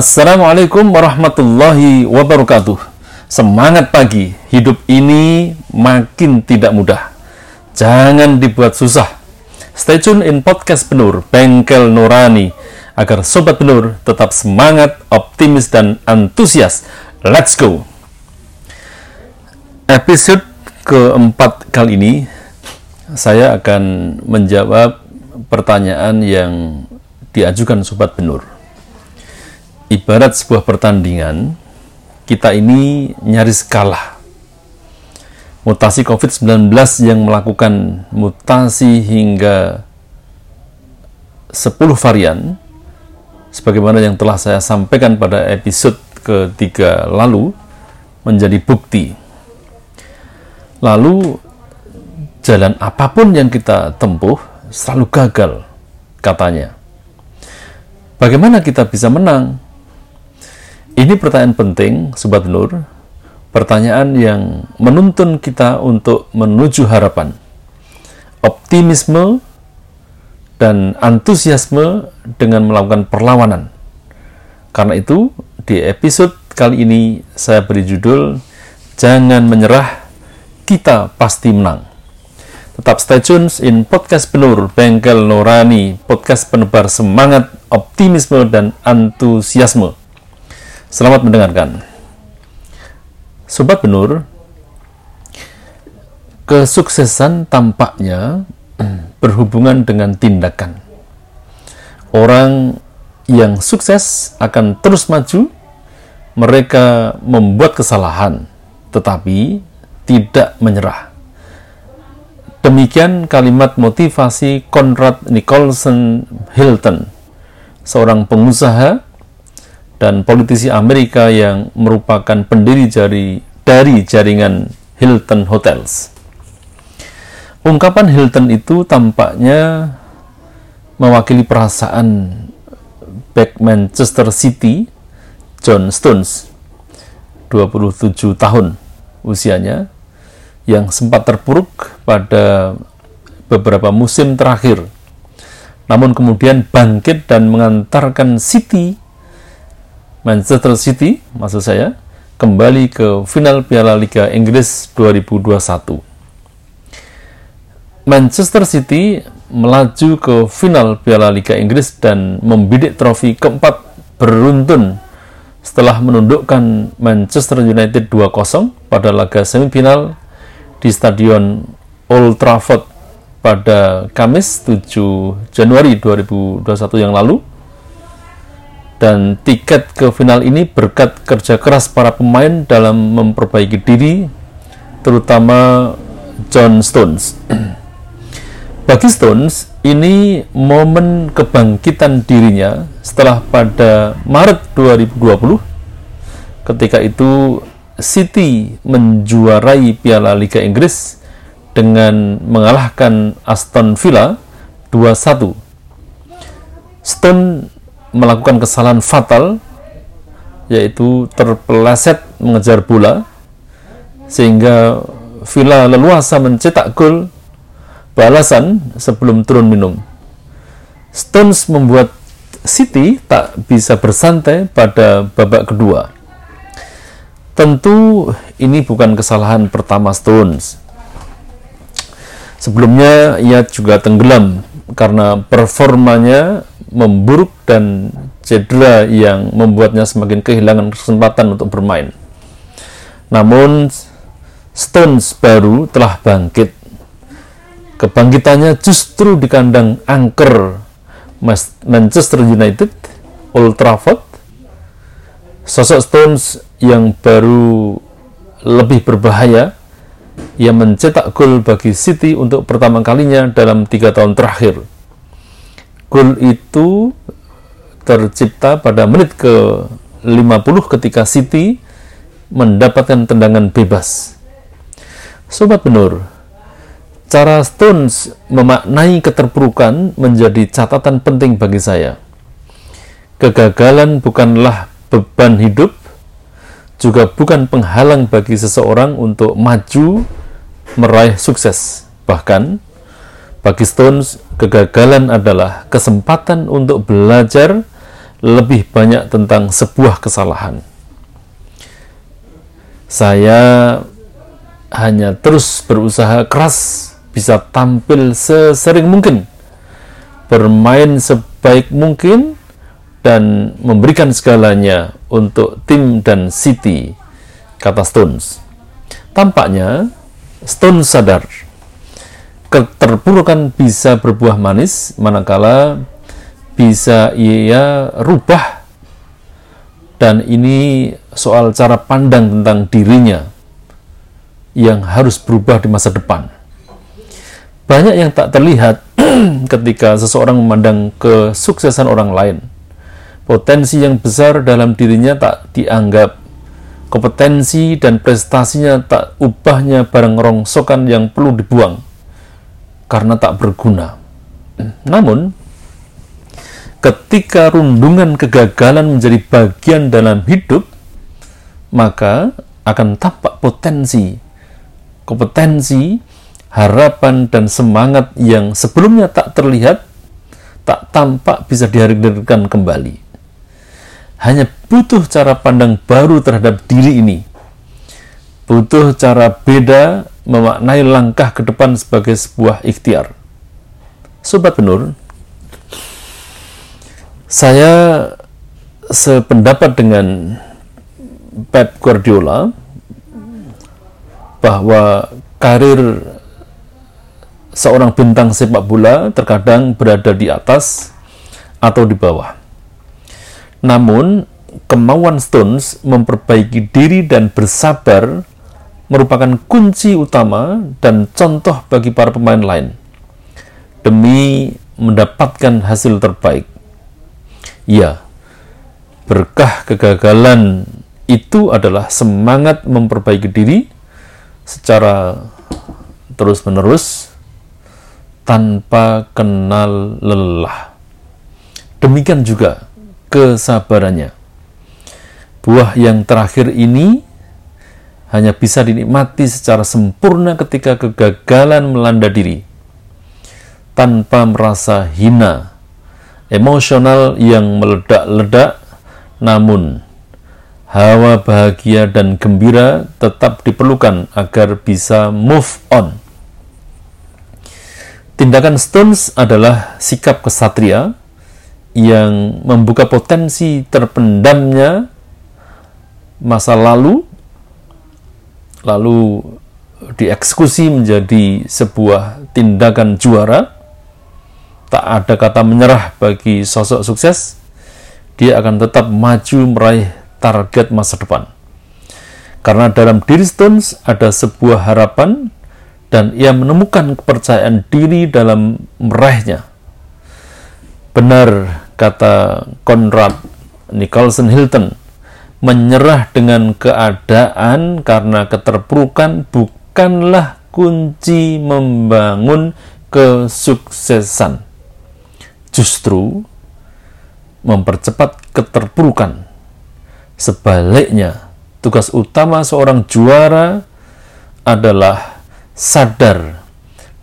Assalamualaikum warahmatullahi wabarakatuh. Semangat pagi, hidup ini makin tidak mudah. Jangan dibuat susah. Stay tune in podcast Penur, Bengkel Nurani, agar Sobat Penur tetap semangat, optimis, dan antusias. Let's go! Episode keempat kali ini, saya akan menjawab pertanyaan yang diajukan Sobat Penur ibarat sebuah pertandingan, kita ini nyaris kalah. Mutasi COVID-19 yang melakukan mutasi hingga 10 varian, sebagaimana yang telah saya sampaikan pada episode ketiga lalu, menjadi bukti. Lalu, jalan apa pun yang kita tempuh selalu gagal, katanya. Bagaimana kita bisa menang? Ini pertanyaan penting, Sobat Nur. Pertanyaan yang menuntun kita untuk menuju harapan. Optimisme dan antusiasme dengan melakukan perlawanan. Karena itu, di episode kali ini saya beri judul Jangan Menyerah, Kita Pasti Menang. Tetap stay tune in podcast penur Bengkel Norani, podcast penebar semangat, optimisme, dan antusiasme. Selamat mendengarkan. Sobat Benur, kesuksesan tampaknya berhubungan dengan tindakan. Orang yang sukses akan terus maju, mereka membuat kesalahan, tetapi tidak menyerah. Demikian kalimat motivasi Conrad Nicholson Hilton, seorang pengusaha dan politisi Amerika yang merupakan pendiri jari, dari jaringan Hilton Hotels. Ungkapan Hilton itu tampaknya mewakili perasaan back Manchester City John Stones 27 tahun usianya yang sempat terpuruk pada beberapa musim terakhir namun kemudian bangkit dan mengantarkan City Manchester City, maksud saya, kembali ke final Piala Liga Inggris 2021. Manchester City melaju ke final Piala Liga Inggris dan membidik trofi keempat beruntun setelah menundukkan Manchester United 2-0 pada laga semifinal di Stadion Old Trafford pada Kamis 7 Januari 2021 yang lalu dan tiket ke final ini berkat kerja keras para pemain dalam memperbaiki diri terutama John Stones. Bagi Stones ini momen kebangkitan dirinya setelah pada Maret 2020 ketika itu City menjuarai Piala Liga Inggris dengan mengalahkan Aston Villa 2-1 Stone melakukan kesalahan fatal yaitu terpeleset mengejar bola sehingga Villa leluasa mencetak gol balasan sebelum turun minum. Stones membuat City tak bisa bersantai pada babak kedua. Tentu ini bukan kesalahan pertama Stones. Sebelumnya ia juga tenggelam karena performanya memburuk dan cedera yang membuatnya semakin kehilangan kesempatan untuk bermain. Namun Stones baru telah bangkit. Kebangkitannya justru di kandang angker Manchester United, Old Trafford. Sosok Stones yang baru lebih berbahaya, ia mencetak gol bagi City untuk pertama kalinya dalam tiga tahun terakhir Gol itu tercipta pada menit ke 50 ketika City mendapatkan tendangan bebas. Sobat Benur, cara Stones memaknai keterpurukan menjadi catatan penting bagi saya. Kegagalan bukanlah beban hidup, juga bukan penghalang bagi seseorang untuk maju meraih sukses. Bahkan, bagi Stones, kegagalan adalah kesempatan untuk belajar lebih banyak tentang sebuah kesalahan. Saya hanya terus berusaha keras bisa tampil sesering mungkin, bermain sebaik mungkin, dan memberikan segalanya untuk tim dan City, kata Stones. Tampaknya Stones sadar keterpurukan bisa berbuah manis manakala bisa ia rubah dan ini soal cara pandang tentang dirinya yang harus berubah di masa depan. Banyak yang tak terlihat ketika seseorang memandang kesuksesan orang lain. Potensi yang besar dalam dirinya tak dianggap. Kompetensi dan prestasinya tak ubahnya barang rongsokan yang perlu dibuang karena tak berguna. Namun, ketika rundungan kegagalan menjadi bagian dalam hidup, maka akan tampak potensi, kompetensi, harapan, dan semangat yang sebelumnya tak terlihat, tak tampak bisa dihadirkan kembali. Hanya butuh cara pandang baru terhadap diri ini. Butuh cara beda memaknai langkah ke depan sebagai sebuah ikhtiar. Sobat penur, saya sependapat dengan Pep Guardiola bahwa karir seorang bintang sepak bola terkadang berada di atas atau di bawah. Namun, kemauan Stones memperbaiki diri dan bersabar merupakan kunci utama dan contoh bagi para pemain lain demi mendapatkan hasil terbaik. Ya, berkah kegagalan itu adalah semangat memperbaiki diri secara terus-menerus tanpa kenal lelah. Demikian juga kesabarannya. Buah yang terakhir ini hanya bisa dinikmati secara sempurna ketika kegagalan melanda diri, tanpa merasa hina emosional yang meledak-ledak, namun hawa bahagia dan gembira tetap diperlukan agar bisa move on. Tindakan Stones adalah sikap kesatria yang membuka potensi terpendamnya masa lalu, lalu dieksekusi menjadi sebuah tindakan juara tak ada kata menyerah bagi sosok sukses, dia akan tetap maju meraih target masa depan. Karena dalam diri Stones ada sebuah harapan dan ia menemukan kepercayaan diri dalam meraihnya. Benar kata Conrad Nicholson Hilton, menyerah dengan keadaan karena keterpurukan bukanlah kunci membangun kesuksesan justru mempercepat keterpurukan. Sebaliknya, tugas utama seorang juara adalah sadar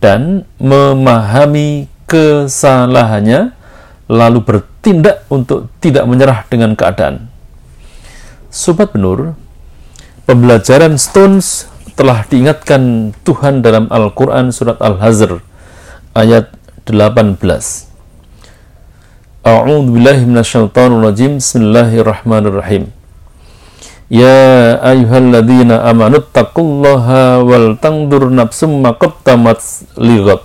dan memahami kesalahannya, lalu bertindak untuk tidak menyerah dengan keadaan. Sobat Benur, pembelajaran Stones telah diingatkan Tuhan dalam Al-Quran Surat Al-Hazr ayat 18. A'udzu billahi minasyaitonir rajim. Bismillahirrahmanirrahim. Ya ayyuhalladzina amanu taqullaha wal tandur nafsum ma qaddamat lighat.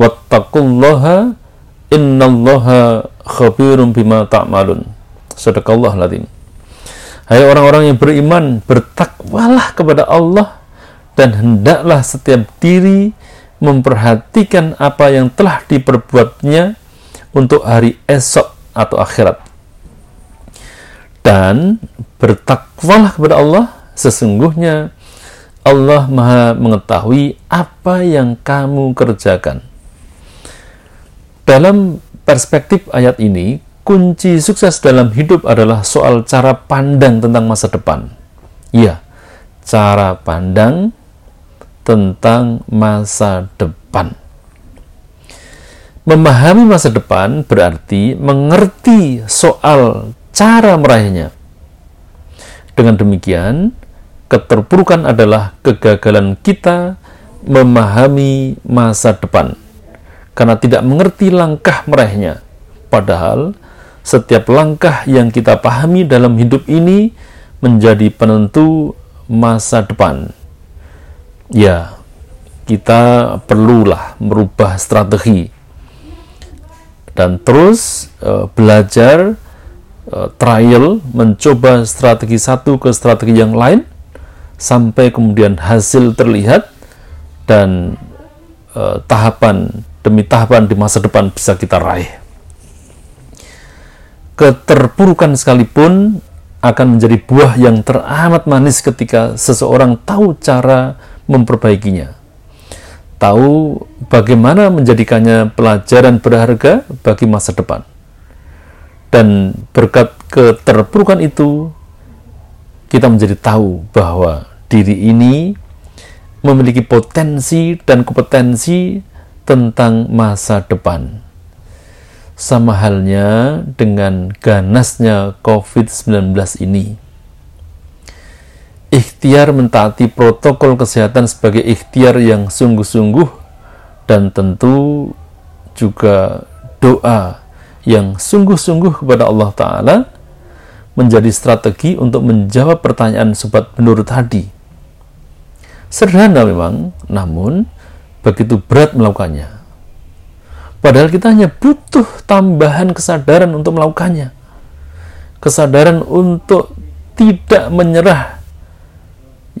Wattaqullaha innallaha khabirum bima ta'malun. Sadaqallah lazim. Hai orang-orang yang beriman, bertakwalah kepada Allah dan hendaklah setiap diri memperhatikan apa yang telah diperbuatnya untuk hari esok atau akhirat. Dan bertakwalah kepada Allah, sesungguhnya Allah Maha mengetahui apa yang kamu kerjakan. Dalam perspektif ayat ini, kunci sukses dalam hidup adalah soal cara pandang tentang masa depan. Iya, cara pandang tentang masa depan. Memahami masa depan berarti mengerti soal cara meraihnya. Dengan demikian, keterpurukan adalah kegagalan kita memahami masa depan karena tidak mengerti langkah meraihnya. Padahal, setiap langkah yang kita pahami dalam hidup ini menjadi penentu masa depan. Ya, kita perlulah merubah strategi dan terus uh, belajar uh, trial mencoba strategi satu ke strategi yang lain sampai kemudian hasil terlihat dan uh, tahapan demi tahapan di masa depan bisa kita raih. Keterpurukan sekalipun akan menjadi buah yang teramat manis ketika seseorang tahu cara memperbaikinya tahu bagaimana menjadikannya pelajaran berharga bagi masa depan. Dan berkat keterpurukan itu, kita menjadi tahu bahwa diri ini memiliki potensi dan kompetensi tentang masa depan. Sama halnya dengan ganasnya COVID-19 ini ikhtiar mentaati protokol kesehatan sebagai ikhtiar yang sungguh-sungguh dan tentu juga doa yang sungguh-sungguh kepada Allah Ta'ala menjadi strategi untuk menjawab pertanyaan sobat menurut hadi. Sederhana memang, namun begitu berat melakukannya. Padahal kita hanya butuh tambahan kesadaran untuk melakukannya. Kesadaran untuk tidak menyerah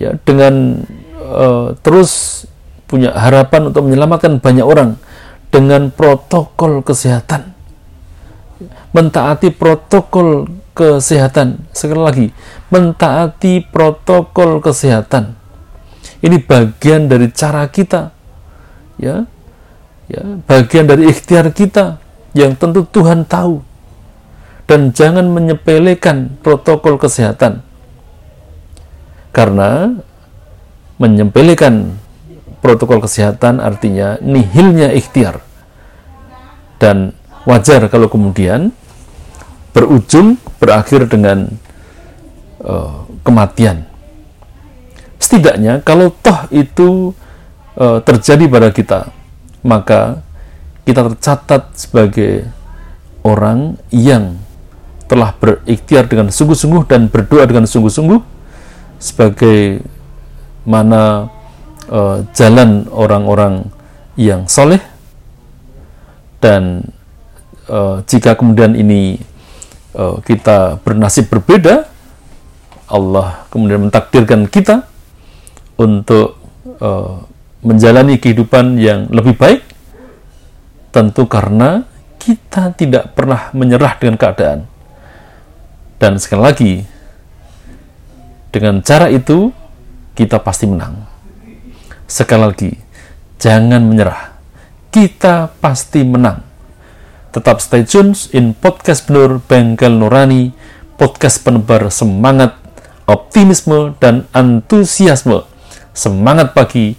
ya dengan uh, terus punya harapan untuk menyelamatkan banyak orang dengan protokol kesehatan mentaati protokol kesehatan sekali lagi mentaati protokol kesehatan ini bagian dari cara kita ya ya bagian dari ikhtiar kita yang tentu Tuhan tahu dan jangan menyepelekan protokol kesehatan karena menyempelekan protokol kesehatan artinya nihilnya ikhtiar. Dan wajar kalau kemudian berujung berakhir dengan uh, kematian. Setidaknya kalau toh itu uh, terjadi pada kita, maka kita tercatat sebagai orang yang telah berikhtiar dengan sungguh-sungguh dan berdoa dengan sungguh-sungguh sebagai mana uh, jalan orang-orang yang soleh. Dan uh, jika kemudian ini uh, kita bernasib berbeda Allah kemudian mentakdirkan kita untuk uh, menjalani kehidupan yang lebih baik tentu karena kita tidak pernah menyerah dengan keadaan dan sekali lagi dengan cara itu, kita pasti menang. Sekali lagi, jangan menyerah. Kita pasti menang. Tetap stay tune in podcast Benur Bengkel Nurani, podcast penebar semangat, optimisme, dan antusiasme. Semangat pagi.